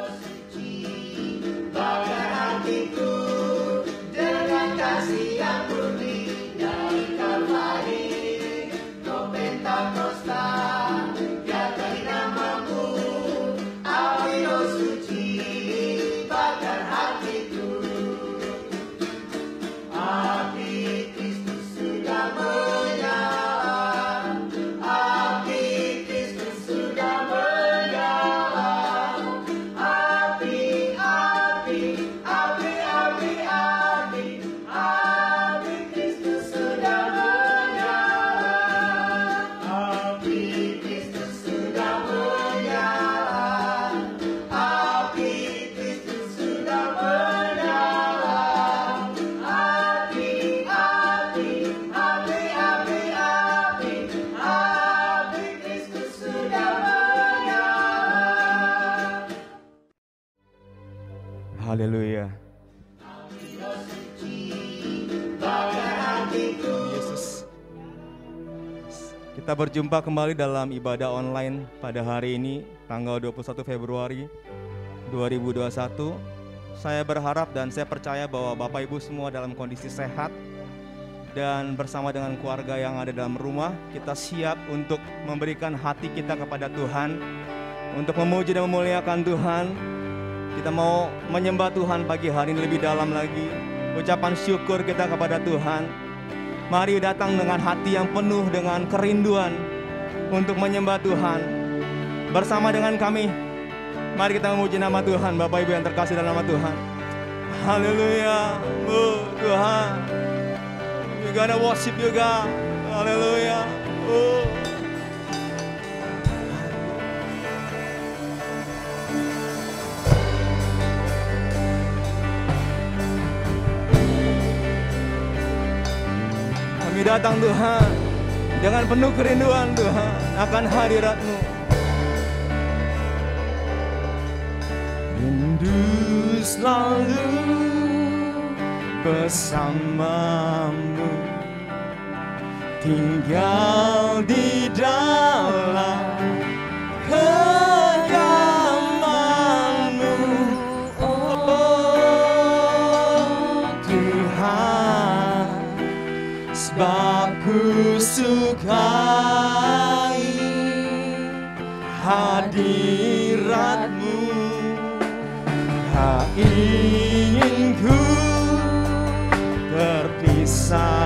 Haleluya. Kita berjumpa kembali dalam ibadah online pada hari ini, tanggal 21 Februari 2021. Saya berharap dan saya percaya bahwa Bapak Ibu semua dalam kondisi sehat dan bersama dengan keluarga yang ada dalam rumah, kita siap untuk memberikan hati kita kepada Tuhan, untuk memuji dan memuliakan Tuhan, kita mau menyembah Tuhan pagi hari ini lebih dalam lagi. Ucapan syukur kita kepada Tuhan. Mari datang dengan hati yang penuh dengan kerinduan untuk menyembah Tuhan. Bersama dengan kami, mari kita memuji nama Tuhan, Bapak Ibu yang terkasih dalam nama Tuhan. Haleluya, oh Tuhan. We gonna worship you God. Haleluya. Oh. Datang Tuhan dengan penuh kerinduan Tuhan akan hadiratmu. Rindu selalu bersamamu Tinggal di dalam ingin ku terpisahkan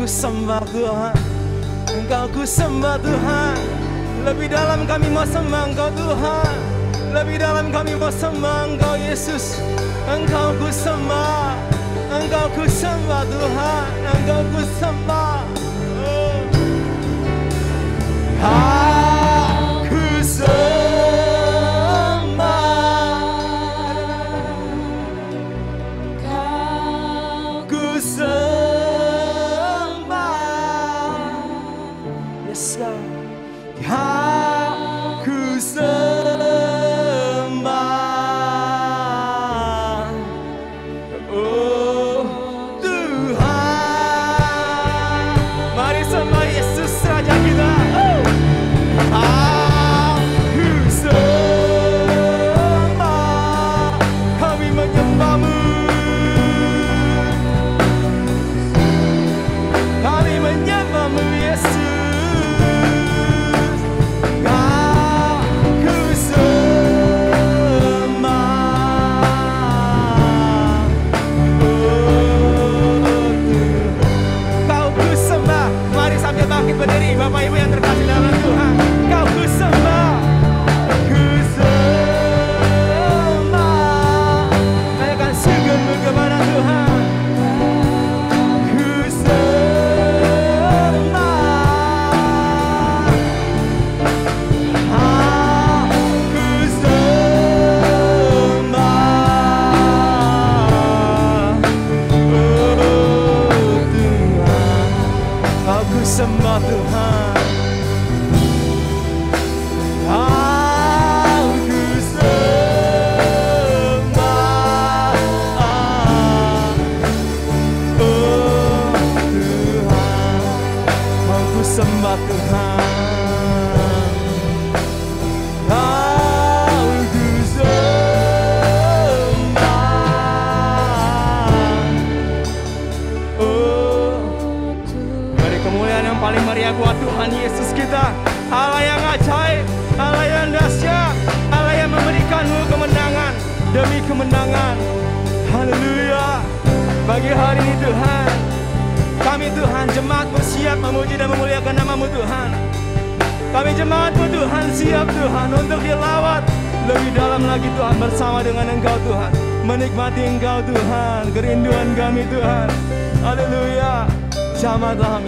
ku sembah Tuhan. Engkau ku sembah Tuhan. Lebih dalam kami mau sembah Engkau Tuhan. Lebih dalam kami mau sembah Engkau Yesus. Engkau ku sembah. Engkau ku sembah Tuhan. Engkau ku sembah. Oh. Aku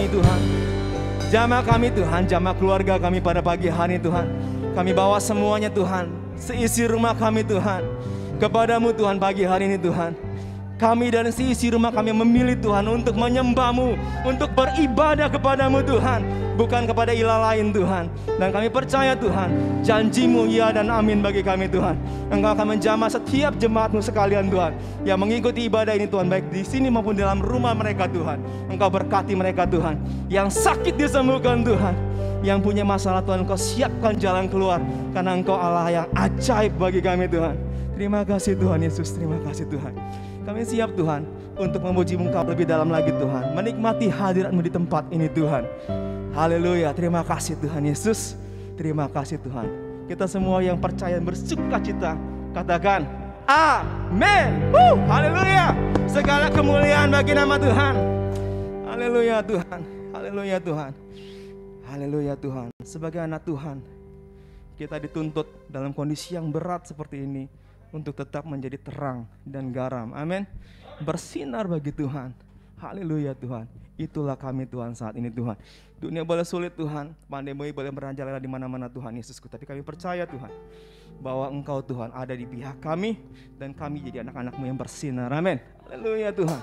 kami Tuhan. Jamah kami Tuhan. Jamah keluarga kami pada pagi hari Tuhan. Kami bawa semuanya Tuhan. Seisi rumah kami Tuhan. Kepadamu Tuhan pagi hari ini Tuhan. Kami dan seisi rumah kami memilih Tuhan untuk menyembahmu, untuk beribadah kepadamu Tuhan, bukan kepada ilah lain Tuhan. Dan kami percaya Tuhan, janjimu ya dan amin bagi kami Tuhan. Engkau akan menjamah setiap jemaatmu sekalian Tuhan, yang mengikuti ibadah ini Tuhan, baik di sini maupun dalam rumah mereka Tuhan. Engkau berkati mereka Tuhan, yang sakit disembuhkan Tuhan, yang punya masalah Tuhan Engkau siapkan jalan keluar, karena Engkau Allah yang ajaib bagi kami Tuhan. Terima kasih Tuhan Yesus, terima kasih Tuhan. Kami siap Tuhan untuk memuji Engkau lebih dalam lagi Tuhan. Menikmati hadiratmu di tempat ini Tuhan. Haleluya, terima kasih Tuhan Yesus. Terima kasih Tuhan. Kita semua yang percaya bersuka cita. Katakan, Amin. Haleluya. Segala kemuliaan bagi nama Tuhan. Haleluya Tuhan. Haleluya Tuhan. Haleluya Tuhan. Sebagai anak Tuhan, kita dituntut dalam kondisi yang berat seperti ini untuk tetap menjadi terang dan garam. Amin. Bersinar bagi Tuhan. Haleluya Tuhan. Itulah kami Tuhan saat ini Tuhan. Dunia boleh sulit Tuhan, pandemi boleh merajalela di mana-mana Tuhan Yesusku, tapi kami percaya Tuhan bahwa Engkau Tuhan ada di pihak kami dan kami jadi anak-anakmu yang bersinar. Amin. Haleluya Tuhan.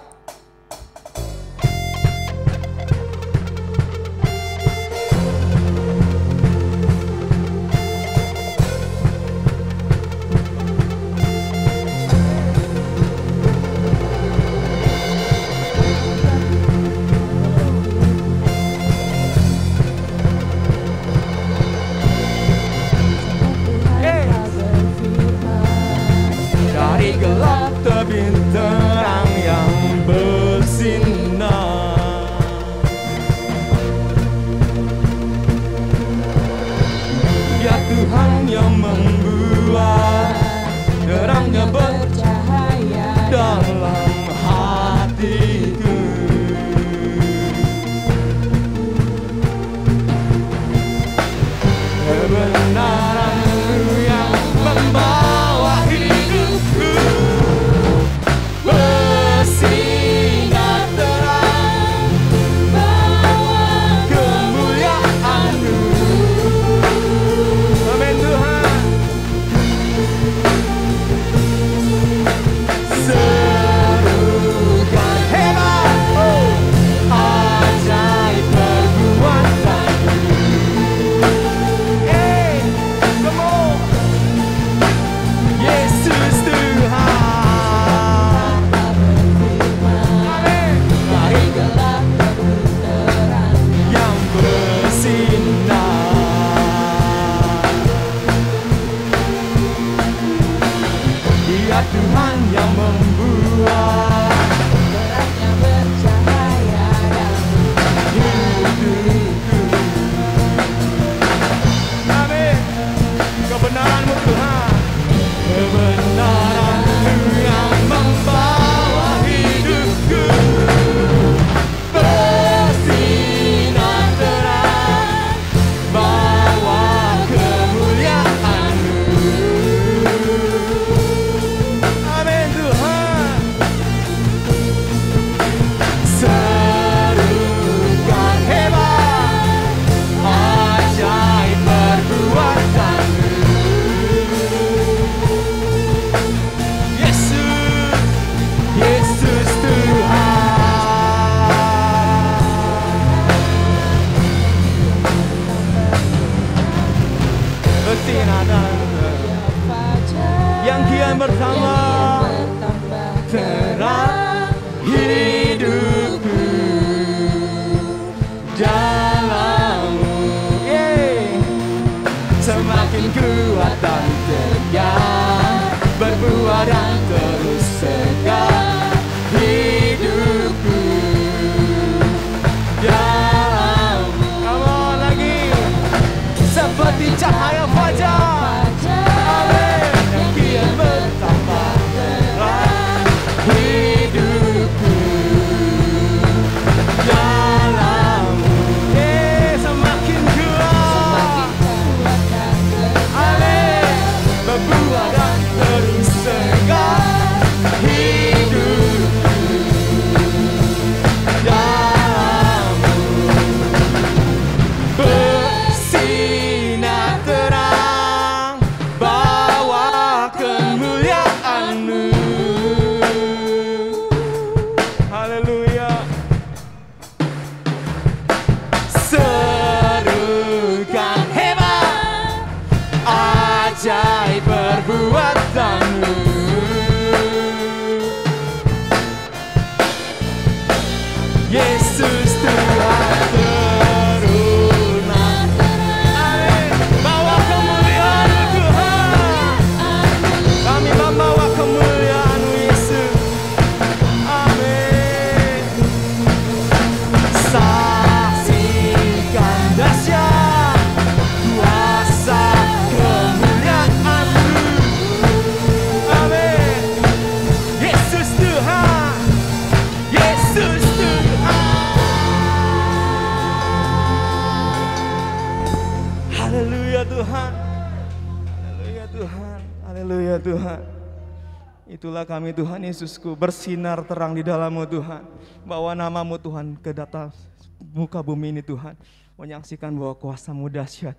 Yesusku bersinar terang di dalammu Tuhan. Bawa namamu Tuhan ke data muka bumi ini Tuhan. Menyaksikan bahwa kuasamu dahsyat.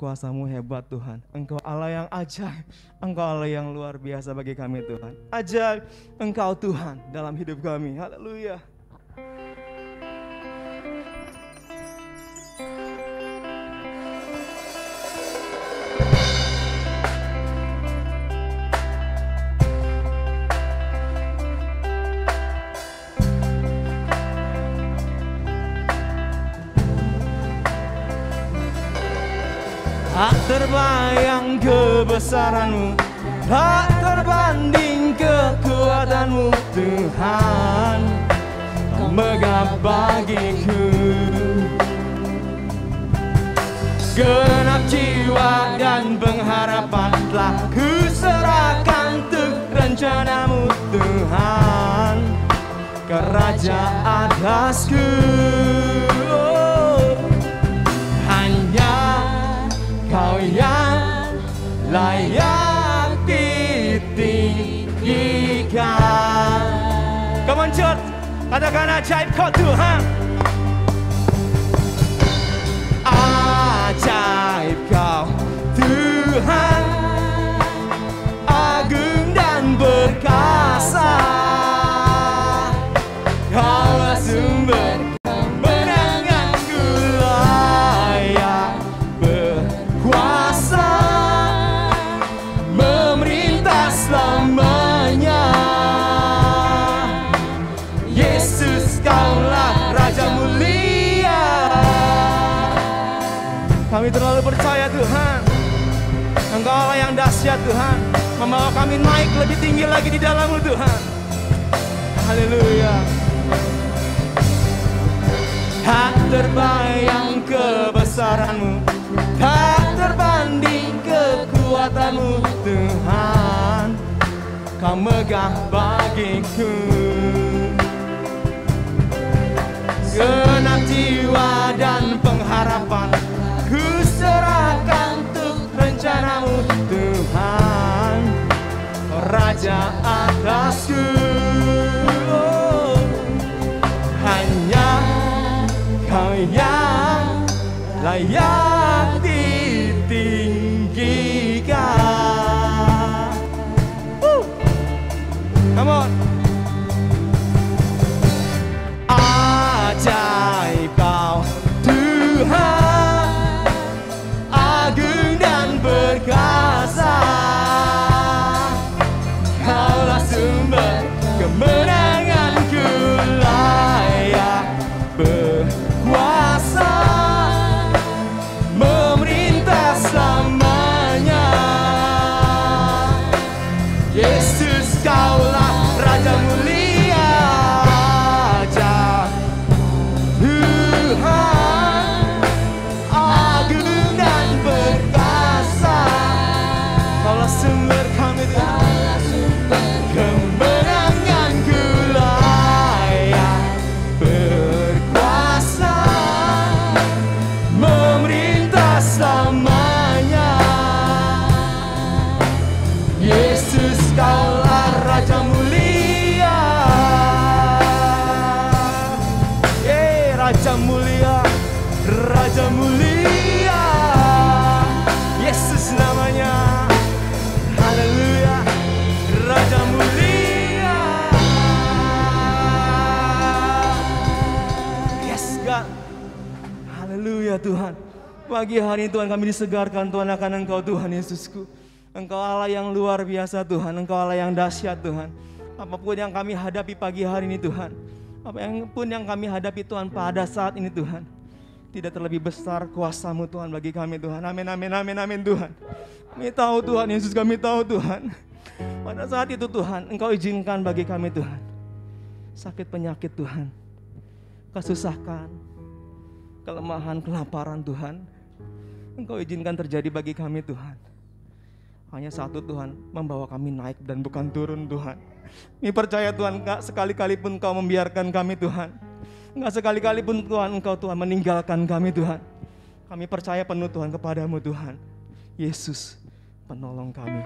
Kuasamu hebat Tuhan. Engkau Allah yang ajaib. Engkau Allah yang luar biasa bagi kami Tuhan. Ajaib Engkau Tuhan dalam hidup kami. Haleluya. Kebesaranmu. Tak terbanding kekuatanmu Tuhan. Kau megah bagiku. Genap jiwa dan pengharapan Telah kuserahkan untuk rencanamu Tuhan. Kerajaan atasku. Hanya kau yang layak ditinggikan. Come on church, katakan ajaib kau Tuhan. Ajaib kau Tuhan Kami naik lebih tinggi lagi di dalammu Tuhan. Haleluya. Tak terbayang kebesaranmu. Tak terbanding kekuatanmu Tuhan. Kau megah bagiku. Genap jiwa dan pengharapan Pagi hari ini Tuhan kami disegarkan Tuhan akan Engkau Tuhan Yesusku. Engkau Allah yang luar biasa Tuhan. Engkau Allah yang dahsyat Tuhan. Apa pun yang kami hadapi pagi hari ini Tuhan. Apa pun yang kami hadapi Tuhan pada saat ini Tuhan. Tidak terlebih besar kuasamu Tuhan bagi kami Tuhan. Amin amin amin amin Tuhan. Kami tahu Tuhan Yesus kami tahu Tuhan. Pada saat itu Tuhan Engkau izinkan bagi kami Tuhan. Sakit penyakit Tuhan. Kesusahan. Kelemahan, kelaparan Tuhan Engkau izinkan terjadi bagi kami Tuhan. Hanya satu Tuhan Membawa kami naik dan bukan turun Tuhan. Kami percaya Tuhan Enggak sekali-kali pun Engkau membiarkan kami Tuhan. Enggak sekali-kali pun Tuhan Engkau Tuhan meninggalkan kami Tuhan. Kami percaya penuh Tuhan kepadamu Tuhan. Yesus penolong kami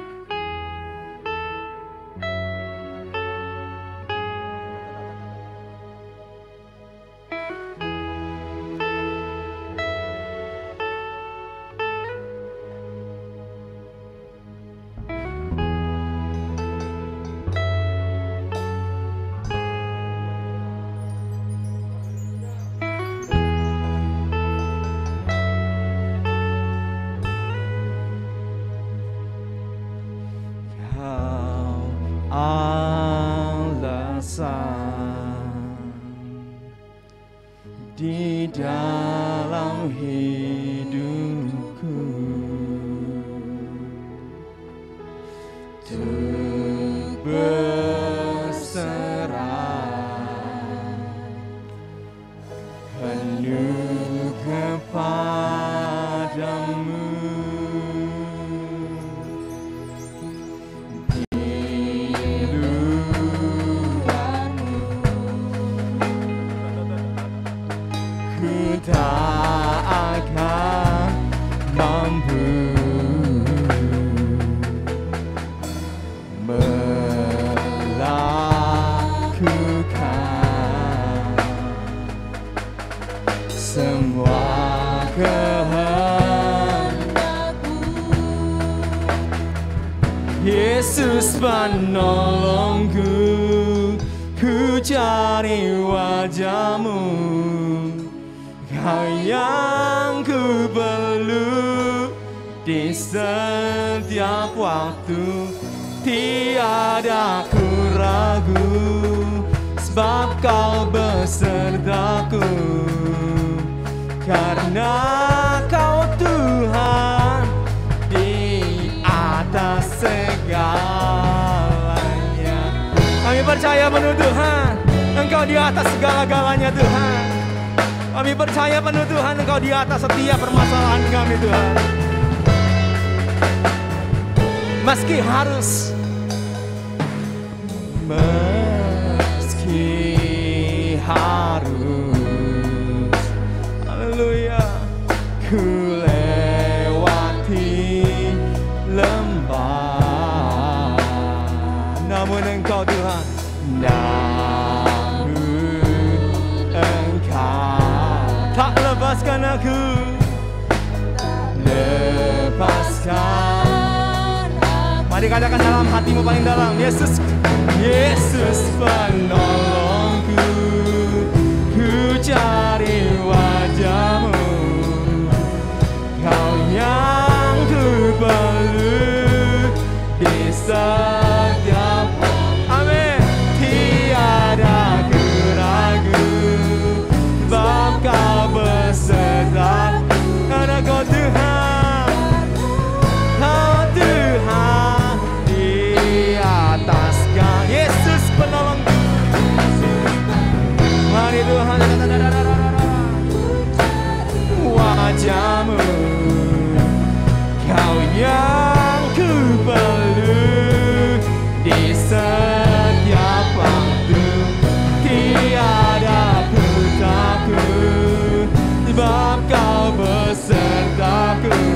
percaya penuh Tuhan, Engkau di atas segala-galanya Tuhan. Kami percaya penuh Tuhan, Engkau di atas setiap permasalahan kami Tuhan. Meski harus meski harus lepaskan Mari katakan dalam hatimu paling dalam Yesus Yesus penolongku Kau yang ku perlu Di setiap waktu. Tiada ku takut Sebab kau besertaku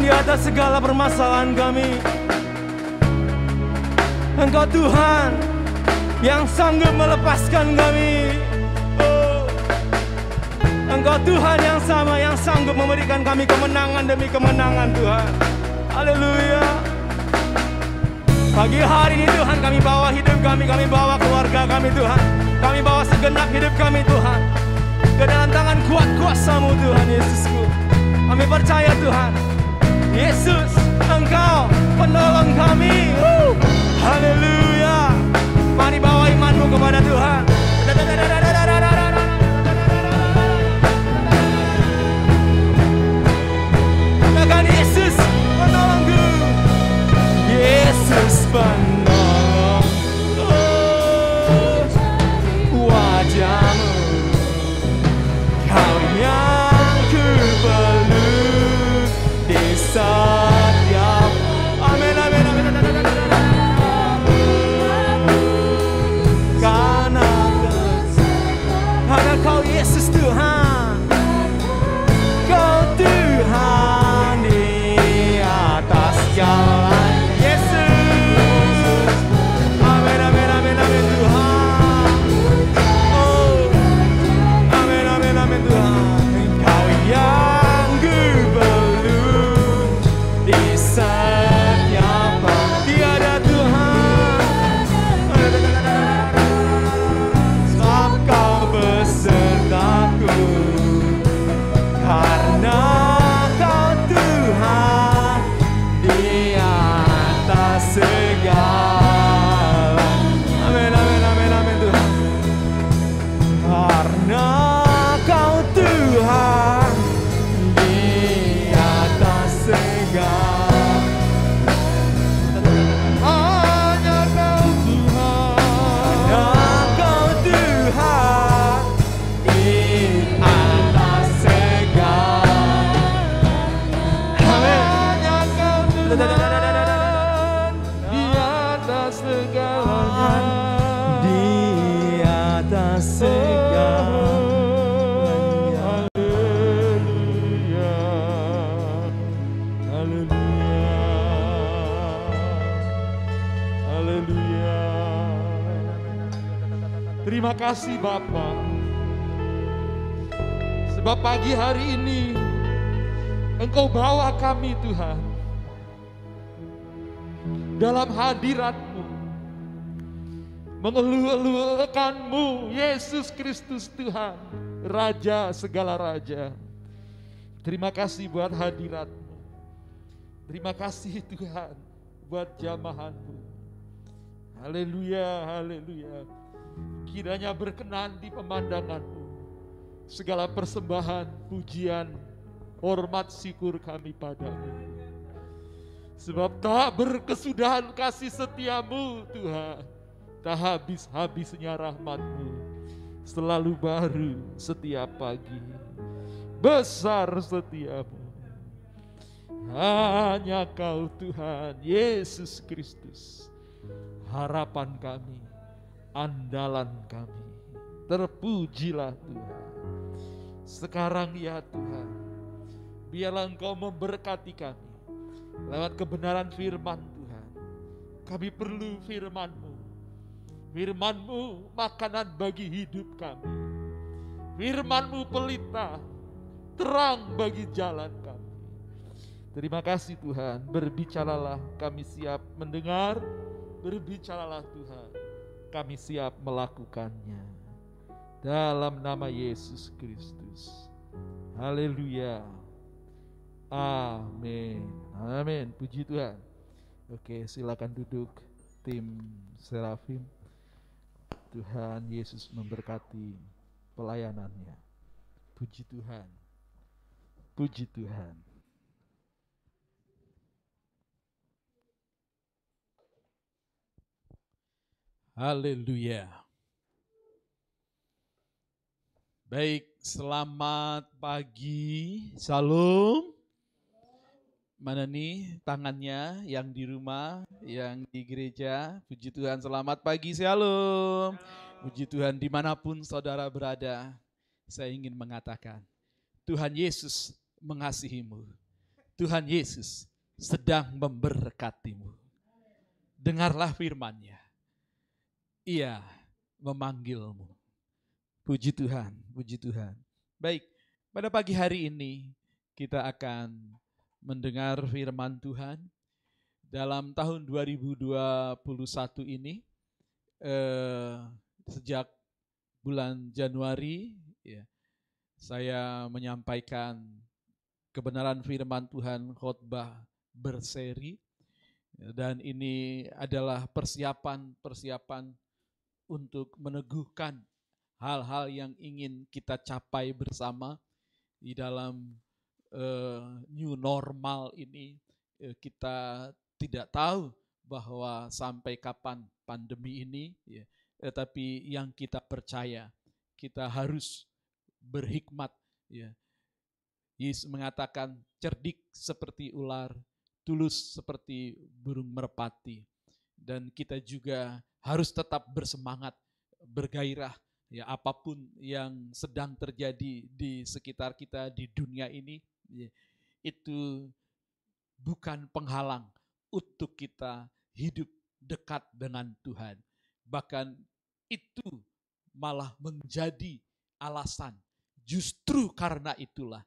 Di atas segala permasalahan kami. Engkau Tuhan yang sanggup melepaskan kami. Oh. Engkau Tuhan yang sama yang sanggup memberikan kami kemenangan demi kemenangan Tuhan. Haleluya. Pagi hari ini Tuhan kami bawa hidup kami, kami bawa keluarga kami Tuhan. Kami bawa segenap hidup kami Tuhan. Ke dalam tangan kuat kuasamu Tuhan Yesusku. Kami percaya Tuhan. Yesus, Engkau penolong kami. Haleluya. Mari bawa imanmu kepada Tuhan. Katakan Yesus penolongku. Yesus penolong. Kasih Bapa. Sebab pagi hari ini Engkau bawa kami Tuhan dalam hadirat-Mu. Mengeluh-eluhkanmu Yesus Kristus Tuhan, Raja segala Raja. Terima kasih buat hadirat-Mu. Terima kasih Tuhan buat jamahan-Mu. Haleluya, haleluya. Kiranya berkenan di pemandangan-Mu. Segala persembahan, pujian, hormat, syukur kami padamu. Sebab tak berkesudahan kasih setiamu Tuhan. Tak habis-habisnya rahmatmu. Selalu baru setiap pagi. Besar setiamu. Hanya kau Tuhan Yesus Kristus. Harapan kami, andalan kami. Terpujilah Tuhan. Sekarang ya Tuhan, biarlah Engkau memberkati kami lewat kebenaran firman Tuhan. Kami perlu firman-Mu. Firman-Mu makanan bagi hidup kami. Firman-Mu pelita, terang bagi jalan kami. Terima kasih Tuhan, berbicaralah kami siap mendengar, berbicaralah Tuhan, kami siap melakukannya. Dalam nama Yesus Kristus. Haleluya. Amin. Amin. Puji Tuhan. Oke, silakan duduk tim Serafim. Tuhan Yesus memberkati pelayanannya. Puji Tuhan. Puji Tuhan. Haleluya. Baik, selamat pagi. Salam. Mana nih tangannya yang di rumah, yang di gereja. Puji Tuhan, selamat pagi, shalom. Puji Tuhan, di mana pun saudara berada, saya ingin mengatakan, Tuhan Yesus mengasihimu. Tuhan Yesus sedang memberkatimu. Dengarlah firman-Nya. Ia memanggilmu. Puji Tuhan, puji Tuhan. Baik, pada pagi hari ini kita akan mendengar firman Tuhan. Dalam tahun 2021 ini, eh, sejak bulan Januari, ya, saya menyampaikan kebenaran firman Tuhan khotbah berseri dan ini adalah persiapan-persiapan untuk meneguhkan hal-hal yang ingin kita capai bersama di dalam uh, new normal ini uh, kita tidak tahu bahwa sampai kapan pandemi ini ya. Tetapi yang kita percaya kita harus berhikmat ya. Yesus mengatakan cerdik seperti ular tulus seperti burung merpati. Dan kita juga harus tetap bersemangat bergairah ya apa pun yang sedang terjadi di sekitar kita di dunia ini ya, itu bukan penghalang untuk kita hidup dekat dengan Tuhan bahkan itu malah menjadi alasan justru karena itulah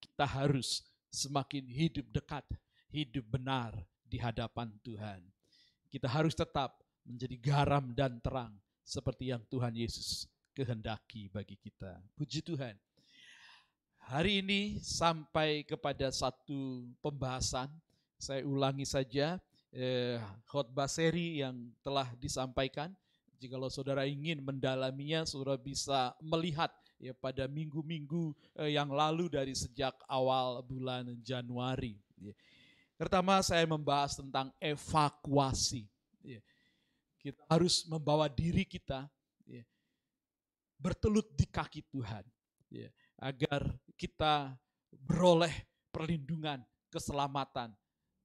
kita harus semakin hidup dekat hidup benar di hadapan Tuhan. Kita harus tetap menjadi garam dan terang seperti yang Tuhan Yesus kehendaki bagi kita. Puji Tuhan. Hari ini sampai kepada satu pembahasan, saya ulangi saja eh, khotbah seri yang telah disampaikan. Jikalau saudara ingin mendalaminya, saudara bisa melihat ya pada minggu-minggu eh, yang lalu dari sejak awal bulan Januari. Ya. Pertama saya membahas tentang evakuasi. Ya. Kita harus membawa diri kita ya, bertelut di kaki Tuhan. Ya, agar kita beroleh perlindungan, keselamatan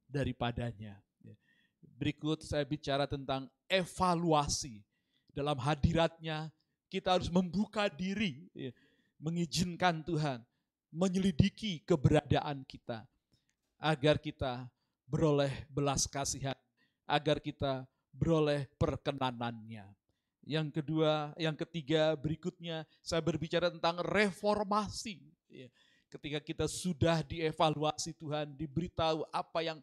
daripadanya. Ya. Berikut saya bicara tentang evaluasi. Dalam hadiratnya kita harus membuka diri, ya, mengizinkan Tuhan menyelidiki keberadaan kita agar kita beroleh belas kasihan, agar kita beroleh perkenanannya. Yang kedua, yang ketiga berikutnya saya berbicara tentang reformasi. Ya. Ketika kita sudah dievaluasi Tuhan, diberitahu apa yang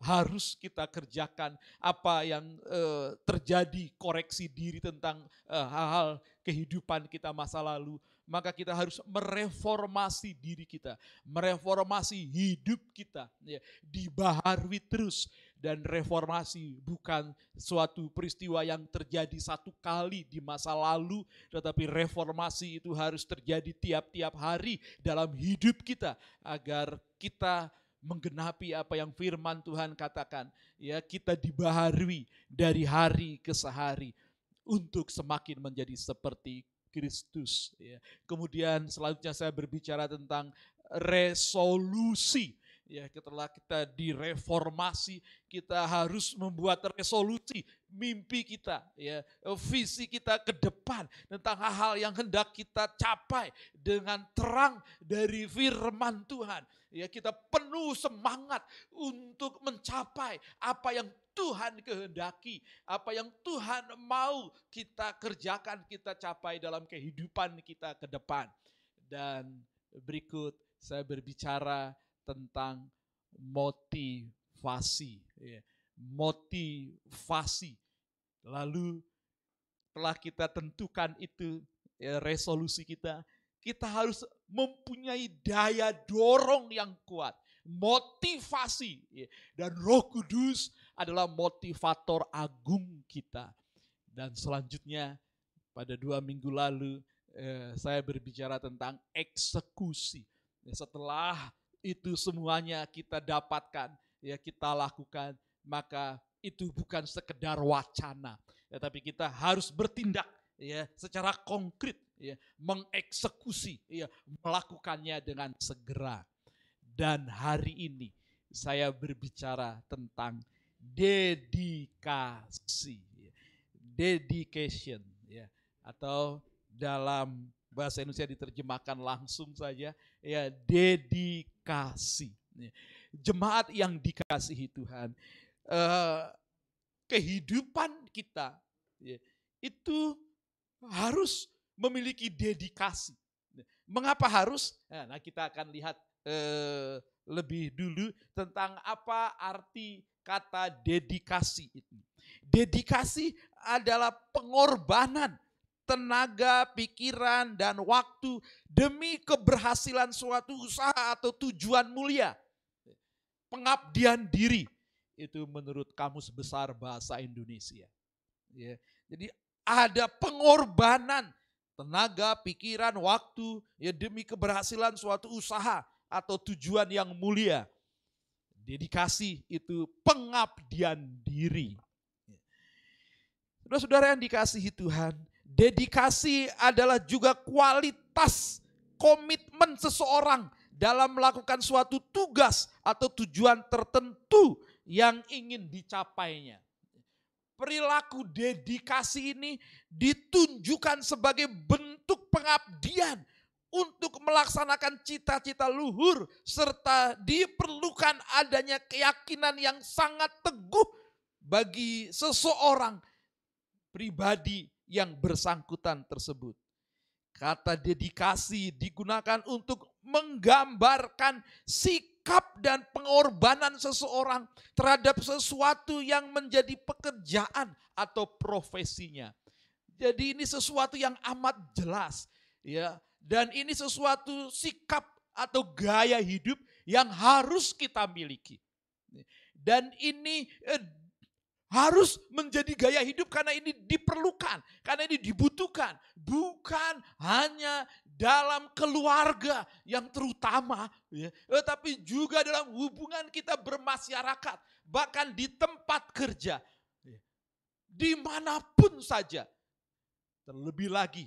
harus kita kerjakan, apa yang eh, terjadi koreksi diri tentang eh, hal-hal kehidupan kita masa lalu, maka kita harus mereformasi diri kita, mereformasi hidup kita, ya, dibaharui terus dan reformasi bukan suatu peristiwa yang terjadi satu kali di masa lalu, tetapi reformasi itu harus terjadi tiap-tiap hari dalam hidup kita agar kita menggenapi apa yang firman Tuhan katakan, ya kita dibaharui dari hari ke sehari untuk semakin menjadi seperti Kristus. Ya. Kemudian selanjutnya saya berbicara tentang resolusi. Ya, setelah kita direformasi, kita harus membuat resolusi mimpi kita, ya, visi kita ke depan tentang hal-hal yang hendak kita capai dengan terang dari firman Tuhan. Ya, kita penuh semangat untuk mencapai apa yang Tuhan kehendaki, apa yang Tuhan mau kita kerjakan, kita capai dalam kehidupan kita ke depan. Dan berikut saya berbicara tentang motivasi. Ya, motivasi. Lalu telah kita tentukan itu ya, resolusi kita, kita harus mempunyai daya dorong yang kuat motivasi. Ya. Dan roh kudus adalah motivator agung kita. Dan selanjutnya pada dua minggu lalu eh, saya berbicara tentang eksekusi. Ya, setelah itu semuanya kita dapatkan, ya kita lakukan, maka itu bukan sekedar wacana, ya, tapi kita harus bertindak ya secara konkret ya mengeksekusi ya melakukannya dengan segera dan hari ini saya berbicara tentang dedikasi. Dedication ya atau dalam bahasa Indonesia diterjemahkan langsung saja ya dedikasi. Ya. Jemaat yang dikasihi Tuhan, eh, kehidupan kita ya, itu harus memiliki dedikasi. Mengapa harus? Nah, kita akan lihat eh, lebih dulu tentang apa arti kata dedikasi itu. Dedikasi adalah pengorbanan tenaga, pikiran, dan waktu demi keberhasilan suatu usaha atau tujuan mulia. Pengabdian diri itu menurut kamus besar bahasa Indonesia. Ya, jadi ada pengorbanan tenaga, pikiran, waktu ya demi keberhasilan suatu usaha atau tujuan yang mulia. Dedikasi itu pengabdian diri. Saudara-saudara yang dikasihi Tuhan, dedikasi adalah juga kualitas komitmen seseorang dalam melakukan suatu tugas atau tujuan tertentu yang ingin dicapainya. Perilaku dedikasi ini ditunjukkan sebagai bentuk pengabdian untuk melaksanakan cita-cita luhur serta diperlukan adanya keyakinan yang sangat teguh bagi seseorang pribadi yang bersangkutan tersebut. Kata dedikasi digunakan untuk menggambarkan sikap dan pengorbanan seseorang terhadap sesuatu yang menjadi pekerjaan atau profesinya. Jadi ini sesuatu yang amat jelas ya dan ini sesuatu sikap atau gaya hidup yang harus kita miliki. Dan ini eh, harus menjadi gaya hidup karena ini diperlukan, karena ini dibutuhkan, bukan hanya dalam keluarga yang terutama, ya, tetapi juga dalam hubungan kita bermasyarakat, bahkan di tempat kerja, ya, di mana pun saja. Terlebih lagi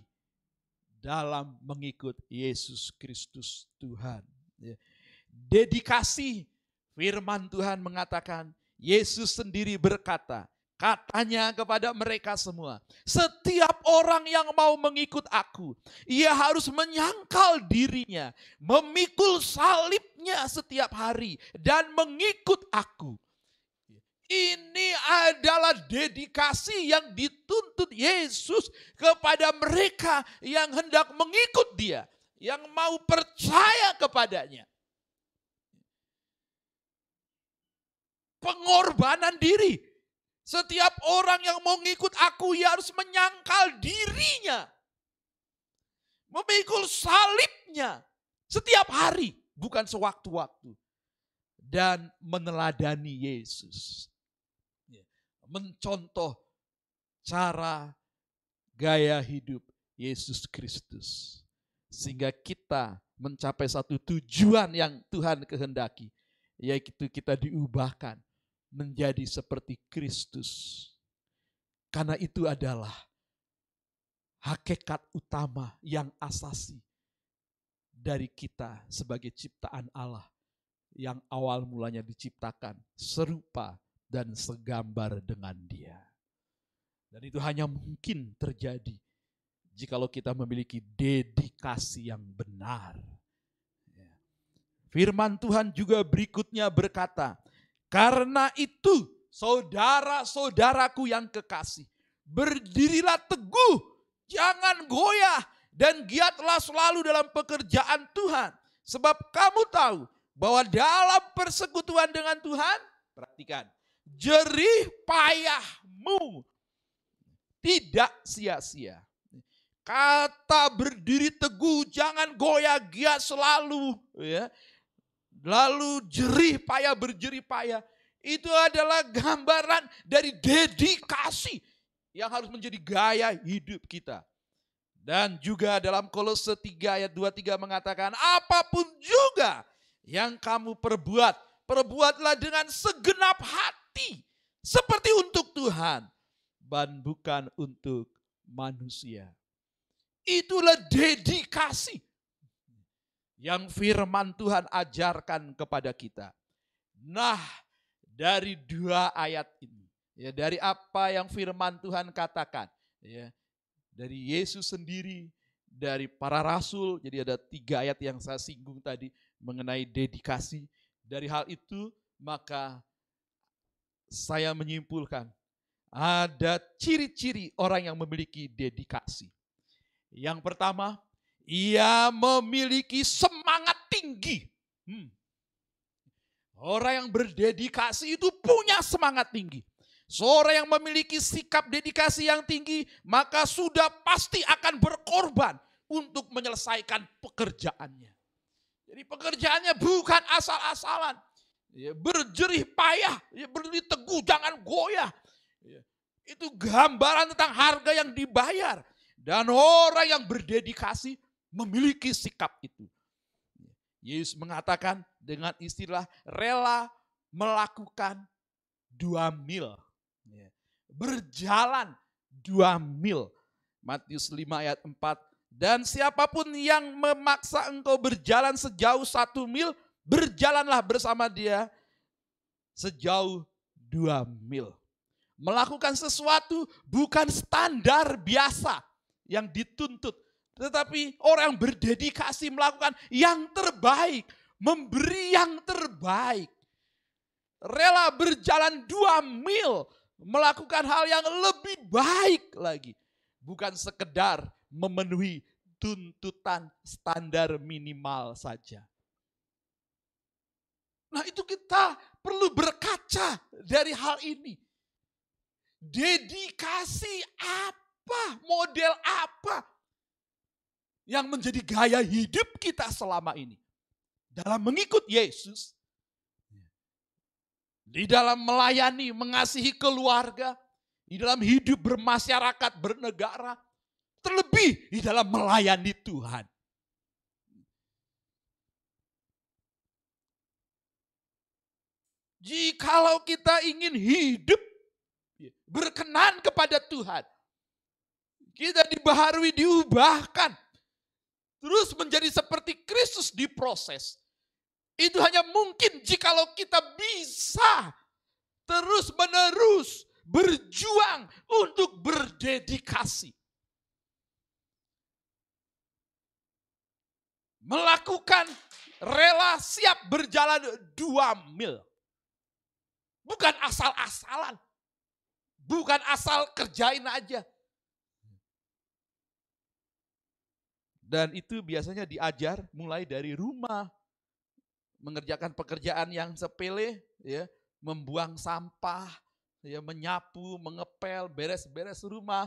dalam mengikut Yesus Kristus Tuhan. Ya. Dedikasi firman Tuhan mengatakan, Yesus sendiri berkata, katanya kepada mereka semua, setiap orang yang mau mengikut aku, ia harus menyangkal dirinya, memikul salibnya setiap hari, dan mengikut aku. Ini adalah dedikasi yang dituntut Yesus kepada mereka yang hendak mengikut Dia, yang mau percaya kepadanya. Pengorbanan diri. Setiap orang yang mau ngikut aku, ia harus menyangkal dirinya. Memikul salibnya setiap hari, bukan sewaktu-waktu. Dan meneladani Yesus. Ya, Mencontoh cara gaya hidup Yesus Kristus. Sehingga kita mencapai satu tujuan yang Tuhan kehendaki. Yaitu kita diubahkan menjadi seperti Kristus. Karena itu adalah hakikat utama yang asasi dari kita sebagai ciptaan Allah yang awal mulanya diciptakan serupa dan segambar dengan Dia. Dan itu hanya mungkin terjadi jikalau kita memiliki dedikasi yang benar. Ya. Firman Tuhan juga berikutnya berkata, karena itu, saudara-saudaraku yang kekasih, berdirilah teguh, jangan goyah, dan giatlah selalu dalam pekerjaan Tuhan. Sebab kamu tahu bahwa dalam persekutuan dengan Tuhan, perhatikan, jerih payahmu tidak sia-sia. Kata berdiri teguh, jangan goyah giat selalu. Ya lalu jerih payah berjerih payah. Itu adalah gambaran dari dedikasi yang harus menjadi gaya hidup kita. Dan juga dalam Kolose 3 ayat 23 mengatakan, apa pun juga yang kamu perbuat, perbuatlah dengan segenap hati. Seperti untuk Tuhan, dan bukan untuk manusia. Itulah dedikasi yang firman Tuhan ajarkan kepada kita. Nah, dari dua ayat ini, ya dari apa yang firman Tuhan katakan, ya dari Yesus sendiri, dari para rasul, jadi ada tiga ayat yang saya singgung tadi mengenai dedikasi. Dari hal itu, maka saya menyimpulkan ada ciri-ciri orang yang memiliki dedikasi. Yang pertama, ia memiliki semangat tinggi. Hmm. Orang yang berdedikasi itu punya semangat tinggi. Seorang yang memiliki sikap dedikasi yang tinggi, maka sudah pasti akan berkorban untuk menyelesaikan pekerjaannya. Jadi pekerjaannya bukan asal-asalan. Ya, berjerih payah, ya, berdiri teguh, jangan goyah. Ya, itu gambaran tentang harga yang dibayar. Dan orang yang berdedikasi memiliki sikap itu. Yesus mengatakan dengan istilah rela melakukan dua mil. Berjalan dua mil. Matius 5 ayat 4. Dan siapa pun yang memaksa engkau berjalan sejauh satu mil, berjalanlah bersama dia sejauh dua mil. Melakukan sesuatu bukan standar biasa yang dituntut, tetapi orang berdedikasi melakukan yang terbaik, memberi yang terbaik. Rela berjalan dua mil, melakukan hal yang lebih baik lagi. Bukan sekedar memenuhi tuntutan standar minimal saja. Nah itu kita perlu berkaca dari hal ini. Dedikasi apa, model apa yang menjadi gaya hidup kita selama ini. Dalam mengikut Yesus, di dalam melayani, mengasihi keluarga, di dalam hidup bermasyarakat, bernegara, terlebih di dalam melayani Tuhan. Jikalau kita ingin hidup berkenan kepada Tuhan, kita dibaharui, diubahkan terus menjadi seperti Kristus diproses. Itu hanya mungkin jikalau kita bisa terus menerus berjuang untuk berdedikasi. Melakukan rela siap berjalan dua mil. Bukan asal-asalan. Bukan asal kerjain aja. Dan itu biasanya diajar mulai dari rumah. Mengerjakan pekerjaan yang sepele, ya, membuang sampah, ya, menyapu, mengepel, beres-beres rumah.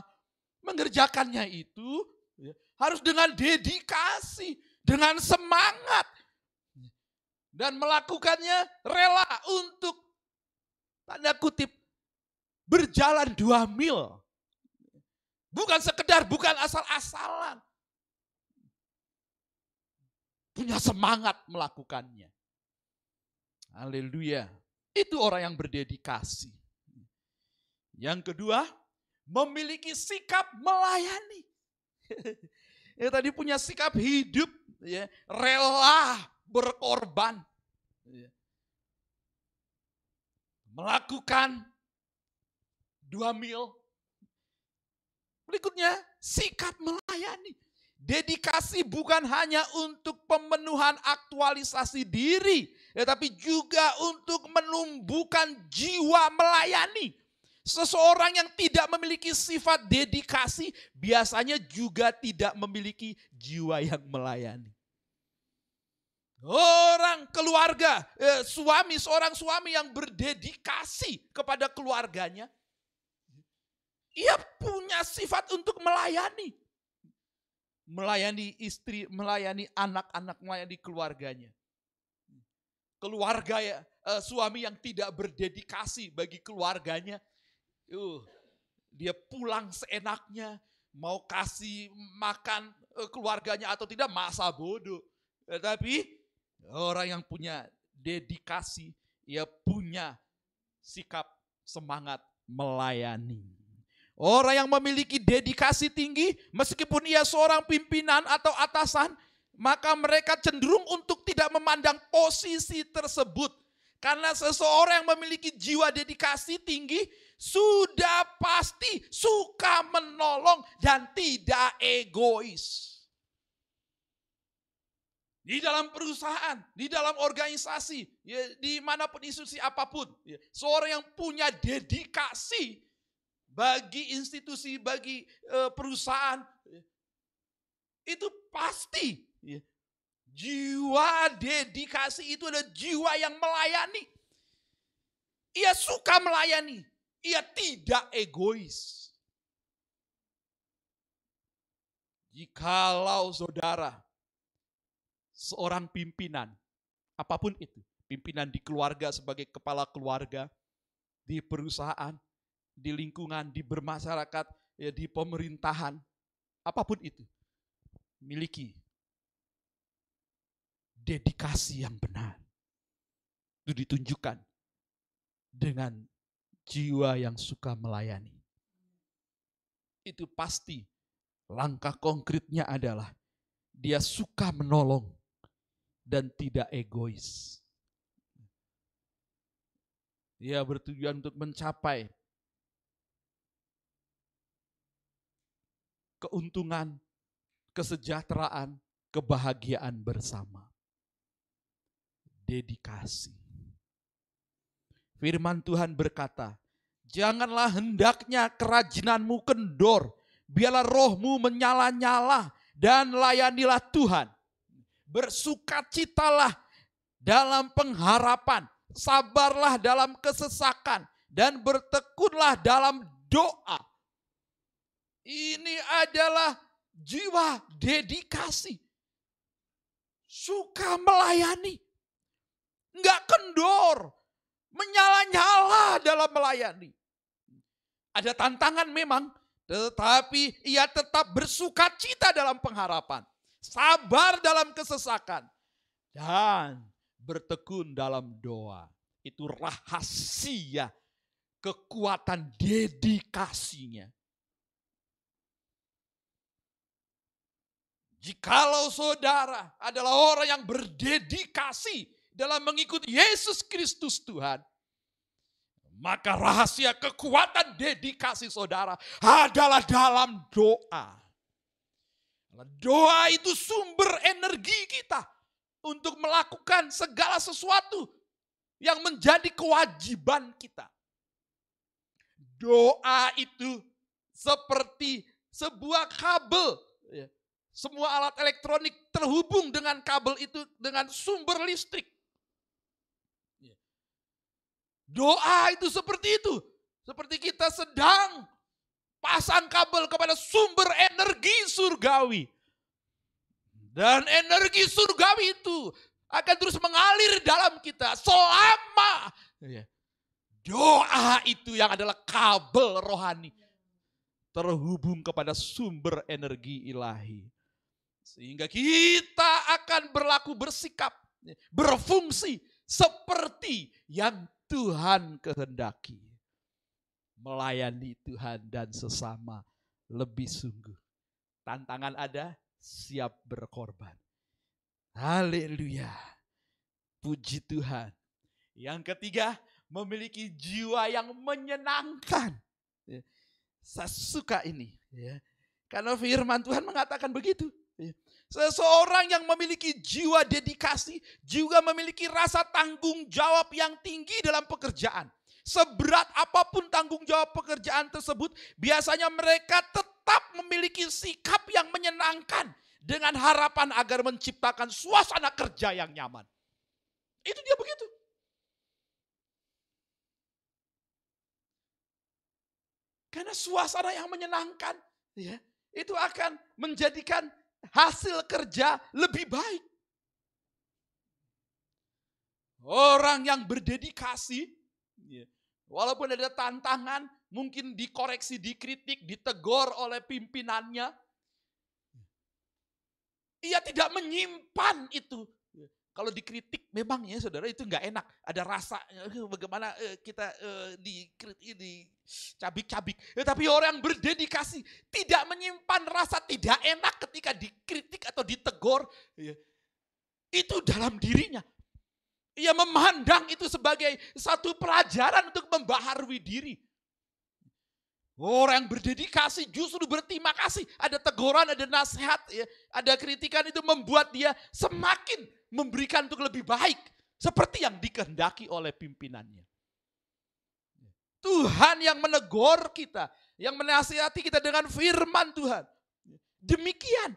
Mengerjakannya itu ya, harus dengan dedikasi, dengan semangat. Dan melakukannya rela untuk tanda kutip berjalan dua mil. Bukan sekedar, bukan asal-asalan. Punya semangat melakukannya. Haleluya. Itu orang yang berdedikasi. Yang kedua, memiliki sikap melayani. ya tadi punya sikap hidup, ya, rela berkorban. Melakukan dua mil. Berikutnya, sikap melayani. Dedikasi bukan hanya untuk pemenuhan aktualisasi diri, tetapi juga untuk menumbuhkan jiwa melayani. Seseorang yang tidak memiliki sifat dedikasi biasanya juga tidak memiliki jiwa yang melayani. Orang keluarga, eh, suami, seorang suami yang berdedikasi kepada keluarganya, ia punya sifat untuk melayani. Melayani istri, melayani anak-anak, melayani keluarganya. Keluarga ya, eh, suami yang tidak berdedikasi bagi keluarganya, uh, dia pulang seenaknya, mau kasih makan eh, keluarganya atau tidak masa bodoh. Tetapi orang yang punya dedikasi, ia punya sikap semangat melayani. Orang yang memiliki dedikasi tinggi, meskipun ia seorang pimpinan atau atasan, maka mereka cenderung untuk tidak memandang posisi tersebut. Karena seseorang yang memiliki jiwa dedikasi tinggi, sudah pasti suka menolong dan tidak egois. Di dalam perusahaan, di dalam organisasi, ya, di mana pun institusi apa pun. Ya, seorang yang punya dedikasi bagi institusi, bagi uh, perusahaan, itu pasti. Ya, jiwa dedikasi itu adalah jiwa yang melayani. Ia suka melayani, ia tidak egois. Jikalau saudara seorang pimpinan, apa pun itu, pimpinan di keluarga sebagai kepala keluarga, di perusahaan, di lingkungan, di bermasyarakat, ya, di pemerintahan, apa pun itu, miliki dedikasi yang benar. Itu ditunjukkan dengan jiwa yang suka melayani. Itu pasti langkah konkretnya adalah dia suka menolong dan tidak egois. Dia bertujuan untuk mencapai keuntungan, kesejahteraan, kebahagiaan bersama. Dedikasi. Firman Tuhan berkata, Janganlah hendaknya kerajinanmu kendor, biarlah rohmu menyala-nyala dan layanilah Tuhan. Bersukacitalah dalam pengharapan, sabarlah dalam kesesakan, dan bertekunlah dalam doa. Ini adalah jiwa dedikasi. Suka melayani. Enggak kendor. Menyala-nyala dalam melayani. Ada tantangan memang, tetapi ia tetap bersuka cita dalam pengharapan. Sabar dalam kesesakan. Dan bertekun dalam doa. Itu rahasia kekuatan dedikasinya. Jikalau saudara adalah orang yang berdedikasi dalam mengikuti Yesus Kristus Tuhan, maka rahasia kekuatan dedikasi saudara adalah dalam doa. Doa itu sumber energi kita untuk melakukan segala sesuatu yang menjadi kewajiban kita. Doa itu seperti sebuah kabel. Semua alat elektronik terhubung dengan kabel itu dengan sumber listrik. Ya. Doa itu seperti itu. Seperti kita sedang pasang kabel kepada sumber energi surgawi. Dan energi surgawi itu akan terus mengalir dalam kita selama ya, doa itu yang adalah kabel rohani terhubung kepada sumber energi ilahi. Sehingga kita akan berlaku bersikap, berfungsi seperti yang Tuhan kehendaki. Melayani Tuhan dan sesama lebih sungguh. Tantangan ada, siap berkorban. Haleluya. Puji Tuhan. Yang ketiga, memiliki jiwa yang menyenangkan. Ya. Saya suka ini. ya. Karena firman Tuhan mengatakan begitu. Ya. Seseorang yang memiliki jiwa dedikasi juga memiliki rasa tanggung jawab yang tinggi dalam pekerjaan. Seberat apa pun tanggung jawab pekerjaan tersebut, biasanya mereka tetap memiliki sikap yang menyenangkan dengan harapan agar menciptakan suasana kerja yang nyaman. Itu dia begitu. Karena suasana yang menyenangkan, ya, itu akan menjadikan hasil kerja lebih baik. Orang yang berdedikasi, ya, walaupun ada tantangan, mungkin dikoreksi, dikritik, ditegur oleh pimpinannya, ia tidak menyimpan itu. Kalau dikritik memang ya saudara itu nggak enak. Ada rasa eh, bagaimana eh, kita eh, dikritik, dicabik-cabik. Ya, tapi orang berdedikasi tidak menyimpan rasa tidak enak ketika dikritik atau ditegur. Ya. Itu dalam dirinya. Ia memandang itu sebagai satu pelajaran untuk membaharui diri. Orang yang berdedikasi justru berterima kasih. Ada teguran, ada nasihat, ya, ada kritikan itu membuat dia semakin memberikan untuk lebih baik. Seperti yang dikehendaki oleh pimpinannya. Tuhan yang menegur kita, yang menasihati kita dengan firman Tuhan. Demikian.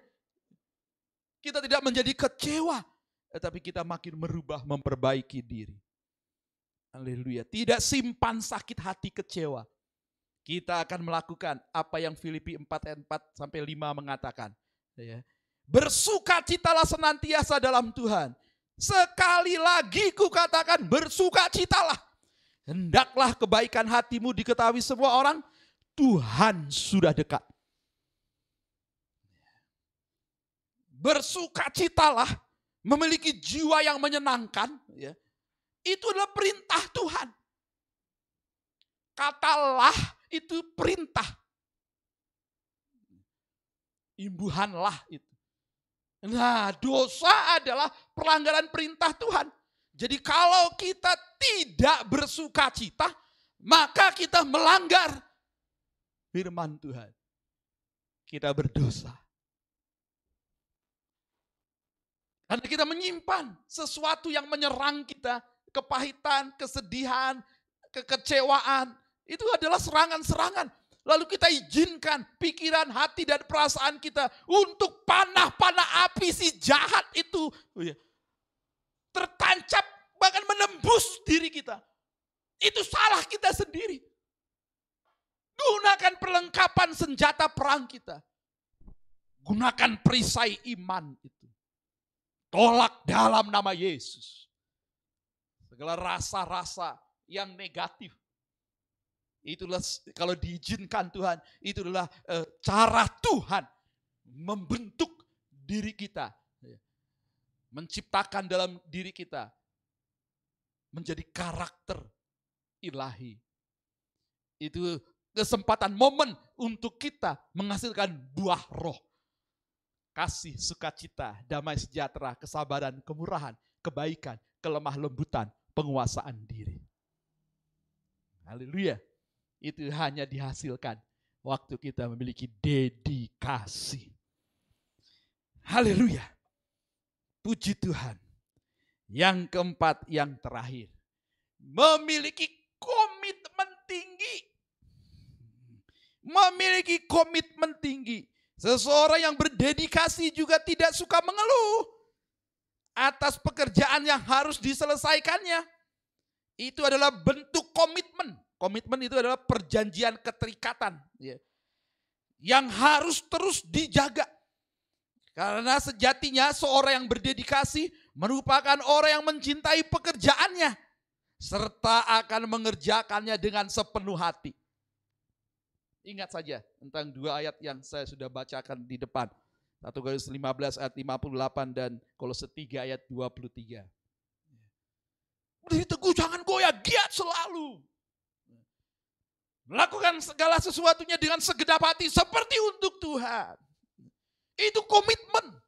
Kita tidak menjadi kecewa, tetapi kita makin merubah, memperbaiki diri. Haleluya. Tidak simpan sakit hati kecewa kita akan melakukan apa yang Filipi 4 ayat 4 sampai 5 mengatakan. Ya. Bersukacitalah senantiasa dalam Tuhan. Sekali lagi ku katakan bersukacitalah. Hendaklah kebaikan hatimu diketahui semua orang. Tuhan sudah dekat. Bersukacitalah, memiliki jiwa yang menyenangkan. Ya. Itu adalah perintah Tuhan. Katalah itu perintah. Imbuhanlah itu. Nah, dosa adalah pelanggaran perintah Tuhan. Jadi kalau kita tidak bersuka cita, maka kita melanggar firman Tuhan. Kita berdosa. Karena kita menyimpan sesuatu yang menyerang kita, kepahitan, kesedihan, kekecewaan, itu adalah serangan-serangan. Lalu kita izinkan pikiran, hati, dan perasaan kita untuk panah-panah api si jahat itu. Oh ya, tertancap bahkan menembus diri kita. Itu salah kita sendiri. Gunakan perlengkapan senjata perang kita. Gunakan perisai iman itu. Tolak dalam nama Yesus. Segala rasa-rasa yang negatif Itulah kalau diizinkan Tuhan, itu adalah uh, cara Tuhan membentuk diri kita. Menciptakan dalam diri kita menjadi karakter ilahi. Itu kesempatan momen untuk kita menghasilkan buah roh. Kasih, sukacita, damai sejahtera, kesabaran, kemurahan, kebaikan, kelemah lembutan, penguasaan diri. Haleluya itu hanya dihasilkan waktu kita memiliki dedikasi. Haleluya. Puji Tuhan. Yang keempat, yang terakhir. memiliki komitmen tinggi. Memiliki komitmen tinggi. Seseorang yang berdedikasi juga tidak suka mengeluh atas pekerjaan yang harus diselesaikannya. Itu adalah bentuk komitmen. Komitmen itu adalah perjanjian keterikatan. ya. Yang harus terus dijaga. Karena sejatinya seorang yang berdedikasi merupakan orang yang mencintai pekerjaannya. Serta akan mengerjakannya dengan sepenuh hati. Ingat saja tentang dua ayat yang saya sudah bacakan di depan. 1 Korintus 15 ayat 58 dan Kolose 3 ayat 23. Berdiri teguh, jangan goyah, giat selalu. Melakukan segala sesuatunya dengan segenap hati seperti untuk Tuhan. Itu komitmen.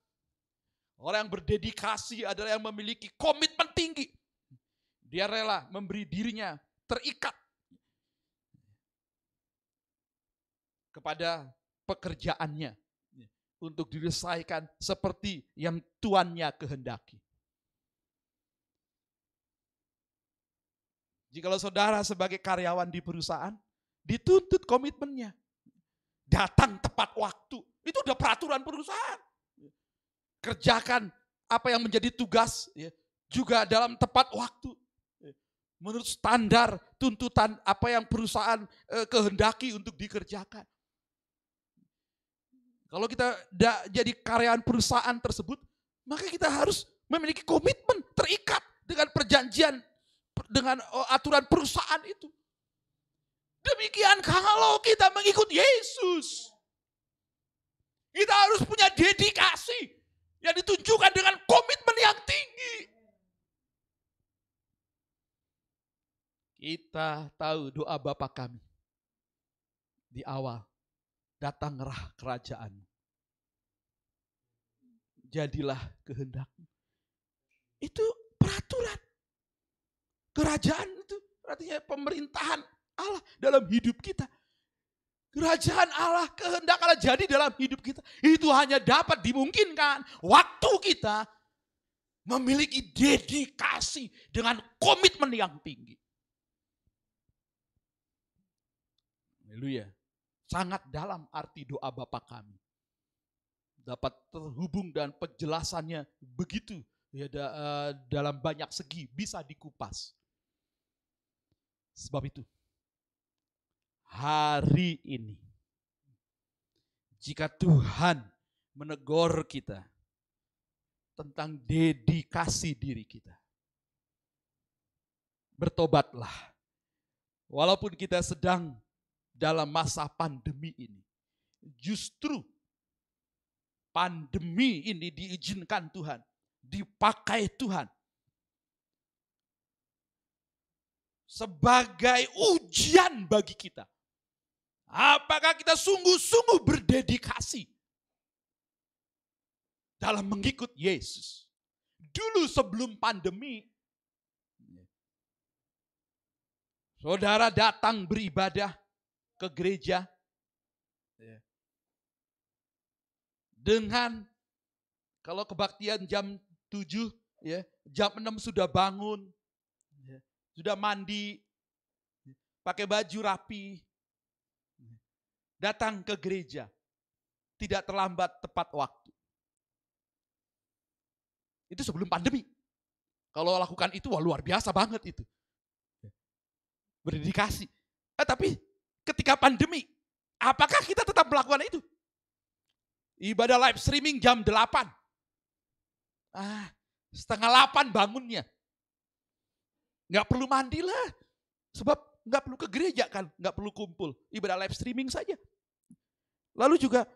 Orang yang berdedikasi adalah yang memiliki komitmen tinggi. Dia rela memberi dirinya terikat kepada pekerjaannya untuk diselesaikan seperti yang tuannya kehendaki. Jikalau saudara sebagai karyawan di perusahaan, dituntut komitmennya. Datang tepat waktu. Itu udah peraturan perusahaan. Kerjakan apa yang menjadi tugas ya, juga dalam tepat waktu. Menurut standar tuntutan apa yang perusahaan eh, kehendaki untuk dikerjakan. Kalau kita da, jadi karyawan perusahaan tersebut, maka kita harus memiliki komitmen terikat dengan perjanjian dengan oh, aturan perusahaan itu. Demikian kalau kita mengikut Yesus. Kita harus punya dedikasi yang ditunjukkan dengan komitmen yang tinggi. Kita tahu doa Bapa kami di awal datanglah kerajaan. Jadilah kehendakmu. Itu peraturan. Kerajaan itu artinya pemerintahan Allah dalam hidup kita. Kerajaan Allah, kehendak Allah jadi dalam hidup kita. Itu hanya dapat dimungkinkan waktu kita memiliki dedikasi dengan komitmen yang tinggi. Haleluya. Sangat dalam arti doa Bapa kami. Dapat terhubung dan penjelasannya begitu ya da- eh, dalam banyak segi bisa dikupas. Sebab itu hari ini jika Tuhan menegur kita tentang dedikasi diri kita. Bertobatlah. Walaupun kita sedang dalam masa pandemi ini. Justru pandemi ini diizinkan Tuhan, dipakai Tuhan sebagai ujian bagi kita. Apakah kita sungguh-sungguh berdedikasi dalam mengikut Yesus? Dulu sebelum pandemi, saudara datang beribadah ke gereja dengan kalau kebaktian jam 7 ya, jam 6 sudah bangun, ya, sudah mandi, pakai baju rapi, datang ke gereja. Tidak terlambat tepat waktu. Itu sebelum pandemi. Kalau lakukan itu wah luar biasa banget itu. Berdedikasi. Eh, tapi ketika pandemi, apakah kita tetap melakukan itu? Ibadah live streaming jam 8. Ah, setengah 8 bangunnya. Nggak perlu mandi lah. Sebab nggak perlu ke gereja kan, nggak perlu kumpul. Ibadah live streaming saja. Lalu juga,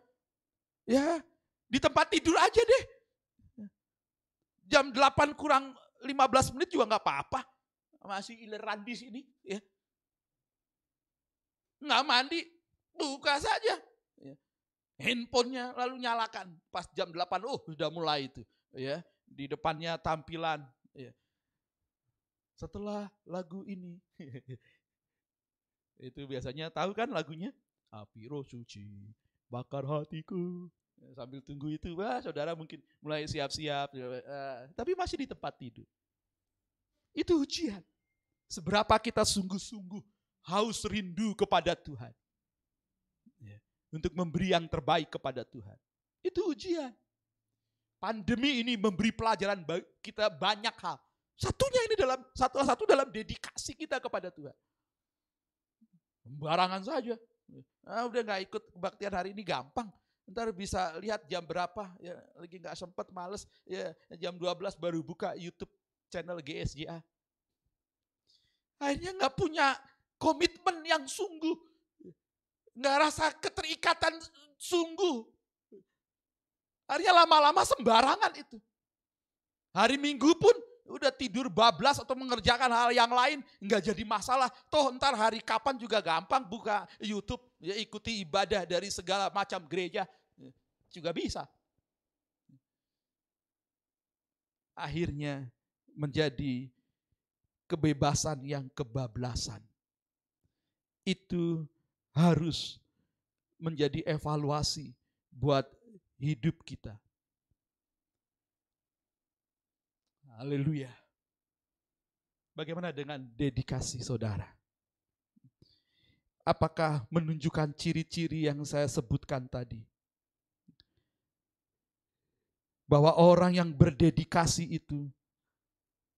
ya di tempat tidur aja deh. Jam 8 kurang 15 menit juga nggak apa-apa. Masih ileran di sini. Ya. Nggak mandi, buka saja. Ya. Handphonenya lalu nyalakan. Pas jam 8, oh sudah mulai itu. ya Di depannya tampilan. Ya. Setelah lagu ini. itu biasanya tahu kan lagunya? Api roh suci, bakar hatiku. Sambil tunggu itu, wah saudara mungkin mulai siap-siap. eh, tapi masih di tempat tidur. Itu ujian. Seberapa kita sungguh-sungguh haus rindu kepada Tuhan. Ya, Untuk memberi yang terbaik kepada Tuhan. Itu ujian. Pandemi ini memberi pelajaran kita banyak hal. Satunya ini dalam satu satu dalam dedikasi kita kepada Tuhan. Sembarangan saja. Ah, udah nggak ikut kebaktian hari ini gampang. Ntar bisa lihat jam berapa, ya lagi nggak sempet males, ya jam 12 baru buka YouTube channel GSJA. Akhirnya nggak punya komitmen yang sungguh, nggak rasa keterikatan sungguh. Akhirnya lama-lama sembarangan itu. Hari Minggu pun udah tidur bablas atau mengerjakan hal yang lain nggak jadi masalah. Toh ntar hari kapan juga gampang buka YouTube, ya ikuti ibadah dari segala macam gereja juga bisa. Akhirnya menjadi kebebasan yang kebablasan. Itu harus menjadi evaluasi buat hidup kita. Haleluya. Bagaimana dengan dedikasi saudara? Apakah menunjukkan ciri-ciri yang saya sebutkan tadi? Bahwa orang yang berdedikasi itu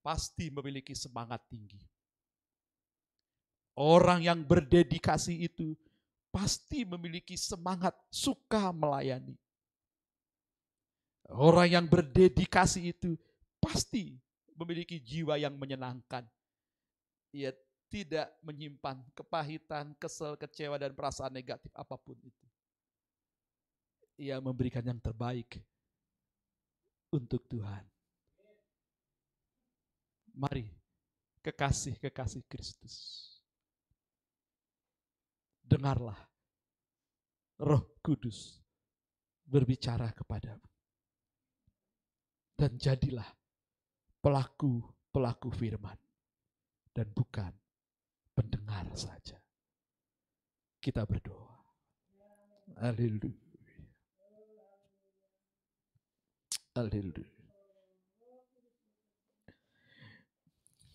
pasti memiliki semangat tinggi. Orang yang berdedikasi itu pasti memiliki semangat suka melayani. Orang yang berdedikasi itu pasti memiliki jiwa yang menyenangkan. Ia tidak menyimpan kepahitan, kesel, kecewa, dan perasaan negatif apa pun itu. Ia memberikan yang terbaik untuk Tuhan. Mari, kekasih-kekasih Kristus. Dengarlah roh kudus berbicara kepadamu. Dan jadilah pelaku-pelaku firman dan bukan pendengar saja. Kita berdoa. Haleluya. Haleluya.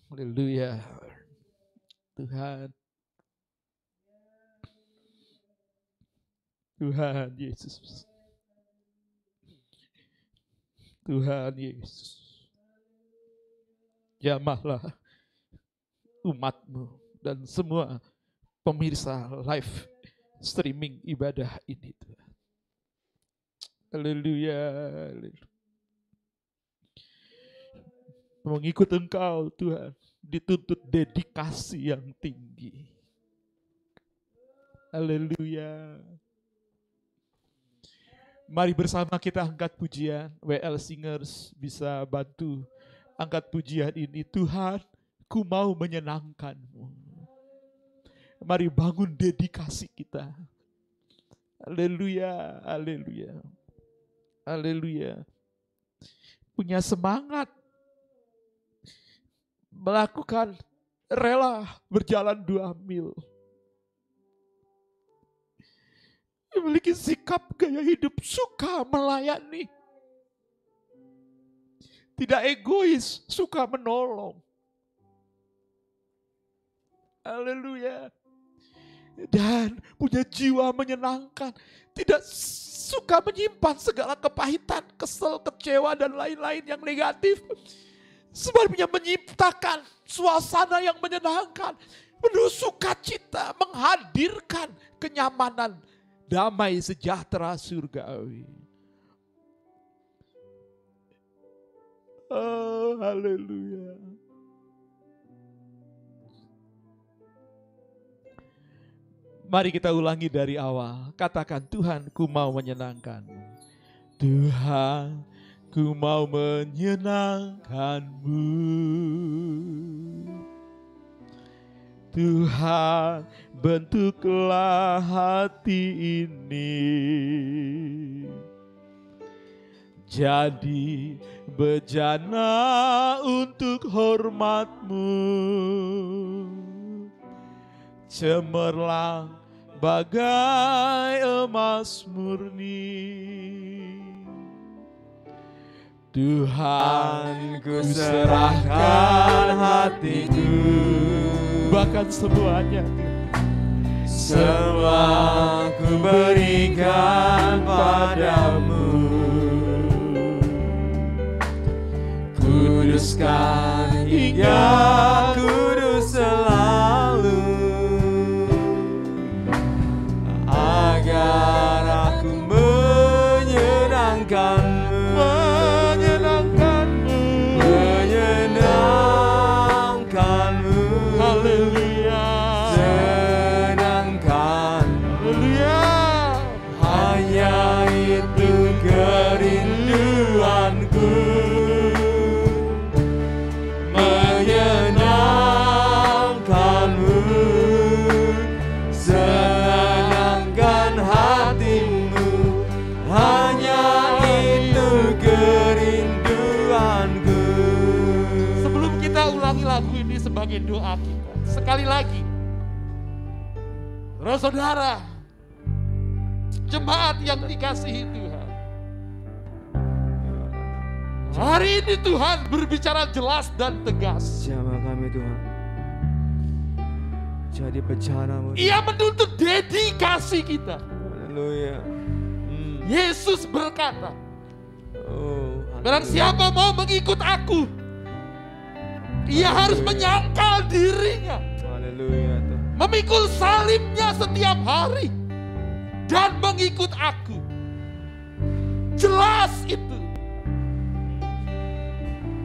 Haleluya. Tuhan. Tuhan Yesus. Tuhan Yesus. Jamahlah umatmu dan semua pemirsa live streaming ibadah ini Tuhan. Haleluya. Mengikut engkau Tuhan dituntut dedikasi yang tinggi. Haleluya. Mari bersama kita angkat pujian. WL Singers bisa bantu angkat pujian ini. Tuhan, ku mau menyenangkanmu. Mari bangun dedikasi kita. Haleluya, haleluya. Haleluya. Punya semangat melakukan rela berjalan dua mil. Memiliki sikap gaya hidup suka melayani. Tidak egois, suka menolong. Haleluya. Dan punya jiwa menyenangkan. Tidak suka menyimpan segala kepahitan, kesel, kecewa, dan lain-lain yang negatif. Sebenarnya menciptakan suasana yang menyenangkan. Penuh sukacita, menghadirkan kenyamanan, damai sejahtera surgawi. Oh, haleluya. Mari kita ulangi dari awal. Katakan Tuhan, ku mau menyenangkanmu. Tuhan, ku mau menyenangkanmu. Tuhan, bentuklah hati ini jadi bejana untuk hormatmu. Cemerlang bagai emas murni. Tuhan Ku serahkan hatiku. Bahkan semuanya Semua ku berikan padamu sky. Saudara, jemaat yang dikasihi Tuhan. Hari ini Tuhan berbicara jelas dan tegas. Jamah kami Tuhan Jadi bencanamu Ia menuntut dedikasi kita. Haleluya Hmm. Yesus berkata, Oh, Barang siapa mau mengikut aku, ia harus menyangkal dirinya, Haleluya memikul salibnya setiap hari, dan mengikut aku. Jelas itu.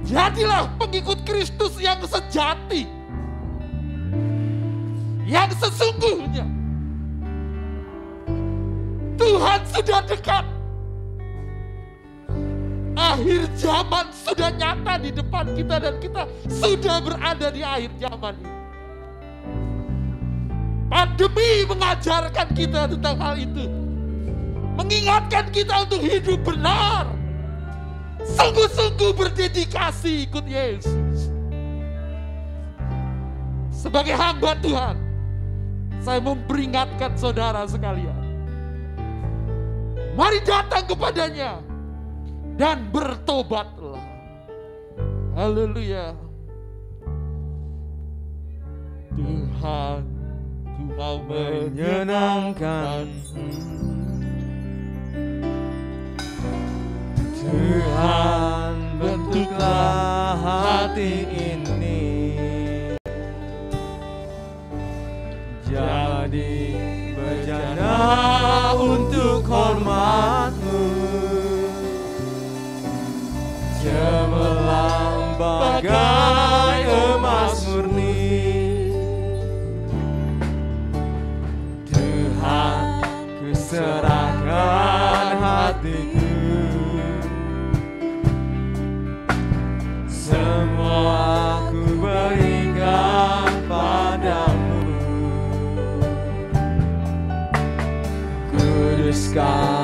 Jadilah pengikut Kristus yang sejati, yang sesungguhnya. Tuhan sudah dekat. Akhir zaman sudah nyata di depan kita dan kita sudah berada di akhir zaman ini. Pandemi mengajarkan kita tentang hal itu. Mengingatkan kita untuk hidup benar. Sungguh-sungguh berdedikasi ikut Yesus. Sebagai hamba Tuhan, saya memperingatkan saudara sekalian. Mari datang kepadanya dan bertobatlah. Haleluya. Tuhan, mau menyenangkan menyenangkan. Tuhan bentuklah hati ini. Jadi bejana untuk hormatmu. Cemerlang bagai sky.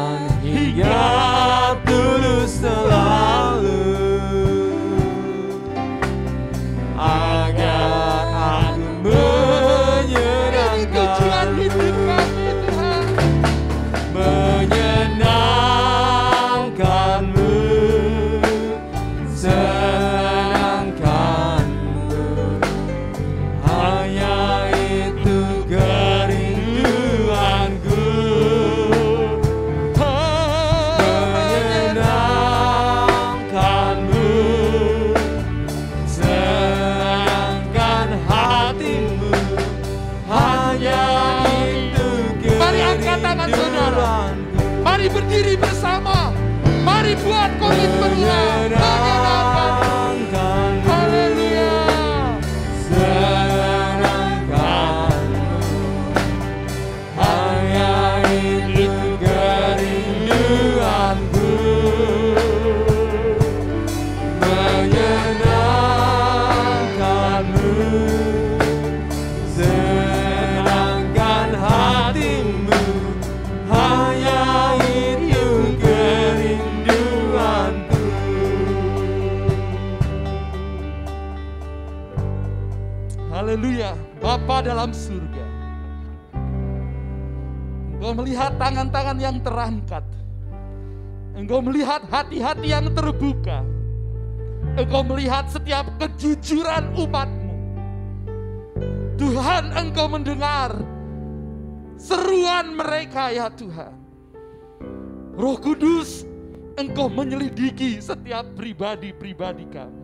Haleluya Bapa dalam surga Engkau melihat tangan-tangan yang terangkat Engkau melihat hati-hati yang terbuka. Engkau melihat setiap kejujuran umatmu. Tuhan engkau mendengar seruan mereka ya Tuhan. Roh Kudus, engkau menyelidiki setiap pribadi-pribadi kami.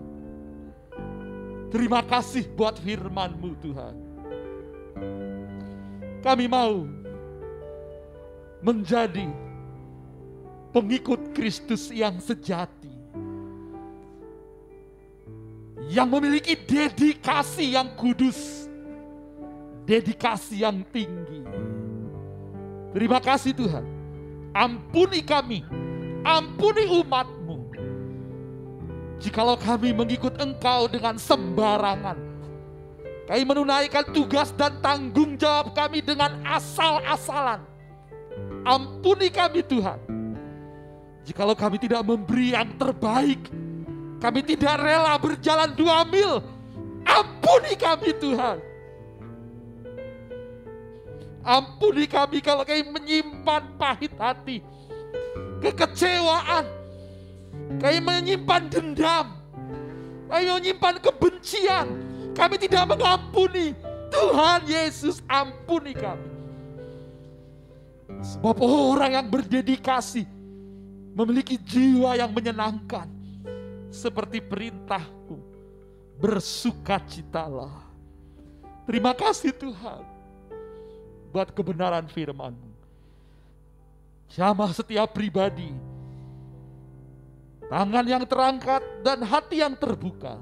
Terima kasih buat firman-Mu Tuhan. Kami mau menjadi pengikut Kristus yang sejati. Yang memiliki dedikasi yang kudus. Dedikasi yang tinggi. Terima kasih Tuhan. Ampuni kami. Ampuni umatmu. Jikalau kami mengikut engkau dengan sembarangan. Kami menunaikan tugas dan tanggung jawab kami dengan asal-asalan. Ampuni kami Tuhan. Jikalau kami tidak memberi yang terbaik, kami tidak rela berjalan dua mil. Ampuni kami Tuhan. Ampuni kami kalau kami menyimpan pahit hati, kekecewaan, kami menyimpan dendam, kami menyimpan kebencian, kami tidak mengampuni. Tuhan Yesus ampuni kami. Sebab orang yang berdedikasi memiliki jiwa yang menyenangkan. Seperti perintahku, bersukacitalah. Terima kasih Tuhan buat kebenaran firman-Mu. Jamah setiap pribadi, tangan yang terangkat dan hati yang terbuka,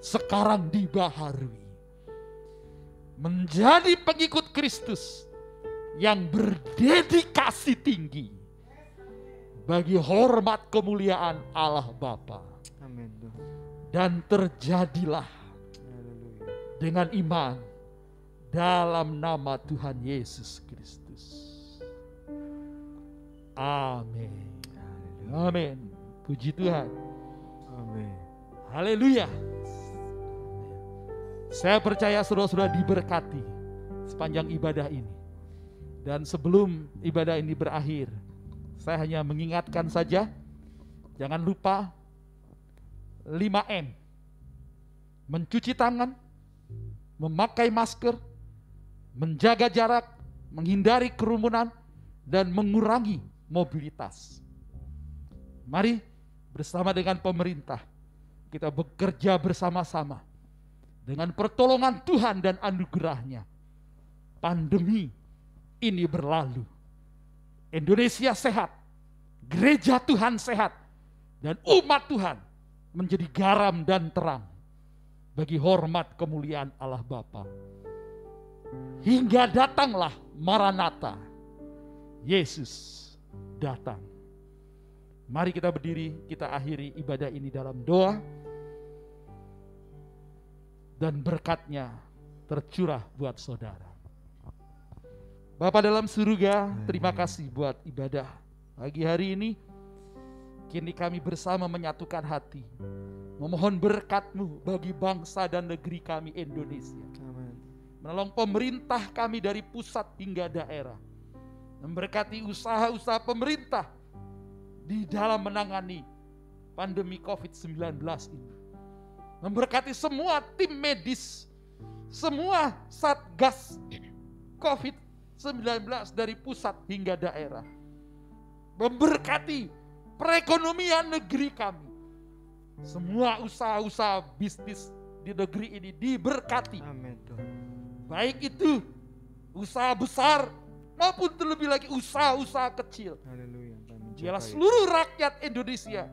sekarang dibaharui. Menjadi pengikut Kristus yang berdedikasi tinggi bagi hormat kemuliaan Allah Bapa Amin dan terjadilah Haleluya. dengan iman dalam nama Tuhan Yesus Kristus. Amin. Amin. Puji Tuhan. Amin. Haleluya. Saya percaya saudara-saudara diberkati sepanjang ibadah ini. Dan sebelum ibadah ini berakhir, saya hanya mengingatkan saja, jangan lupa 5M. Mencuci tangan, memakai masker, menjaga jarak, menghindari kerumunan, dan mengurangi mobilitas. Mari bersama dengan pemerintah, kita bekerja bersama-sama dengan pertolongan Tuhan dan anugerahnya. Pandemi ini berlalu. Indonesia sehat, gereja Tuhan sehat, dan umat Tuhan menjadi garam dan terang bagi hormat kemuliaan Allah Bapa. Hingga datanglah Maranatha. Yesus datang. Mari kita berdiri, kita akhiri ibadah ini dalam doa. Dan berkatnya tercurah buat saudara. Bapak dalam surga, terima kasih buat ibadah pagi hari ini. Kini kami bersama menyatukan hati. Memohon berkatmu bagi bangsa dan negeri kami Indonesia. Menolong pemerintah kami dari pusat hingga daerah. Memberkati usaha-usaha pemerintah di dalam menangani pandemi COVID-19 ini. Memberkati semua tim medis, semua satgas COVID-19 dari pusat hingga daerah. Memberkati perekonomian negeri kami. Semua usaha-usaha bisnis di negeri ini diberkati. Amin Tuhan. Baik itu usaha besar maupun terlebih lagi usaha-usaha kecil. Haleluya. Kami Biarlah mencapai. seluruh rakyat Indonesia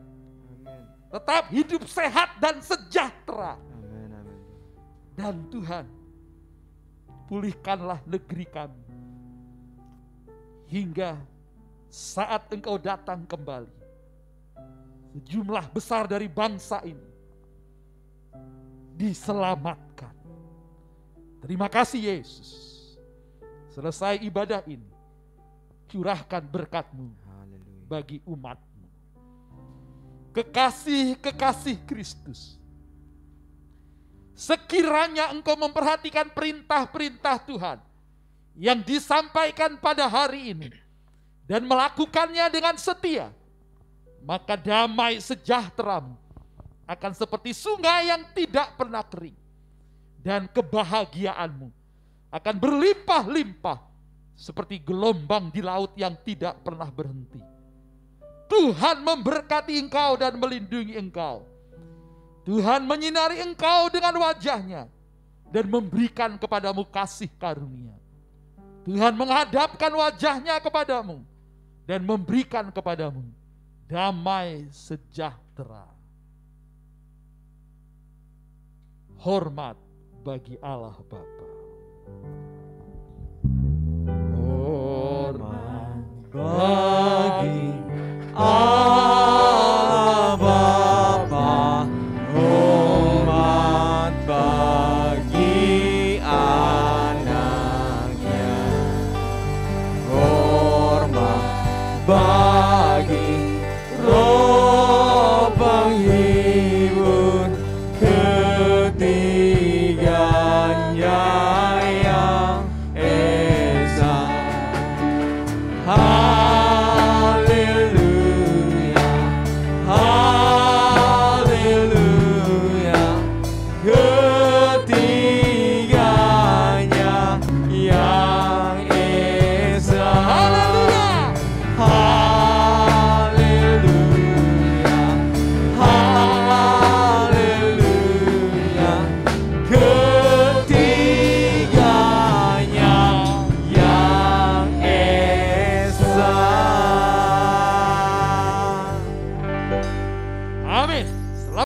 tetap hidup sehat dan sejahtera. Dan Tuhan, pulihkanlah negeri kami. Hingga saat engkau datang kembali. Sejumlah besar dari bangsa ini diselamatkan. Terima kasih Yesus. Selesai ibadah ini, curahkan berkatmu. Bagi umatmu. Kekasih-kekasih Kristus. Sekiranya engkau memperhatikan perintah-perintah Tuhan yang disampaikan pada hari ini dan melakukannya dengan setia, maka damai sejahteramu akan seperti sungai yang tidak pernah kering. Dan kebahagiaanmu akan berlimpah-limpah seperti gelombang di laut yang tidak pernah berhenti. Tuhan memberkati engkau dan melindungi engkau. Tuhan menyinari engkau dengan wajahnya dan memberikan kepadamu kasih karunia. Tuhan menghadapkan wajahnya kepadamu dan memberikan kepadamu damai sejahtera. Hormat bagi Allah Bapa. Hormat bagi Amen.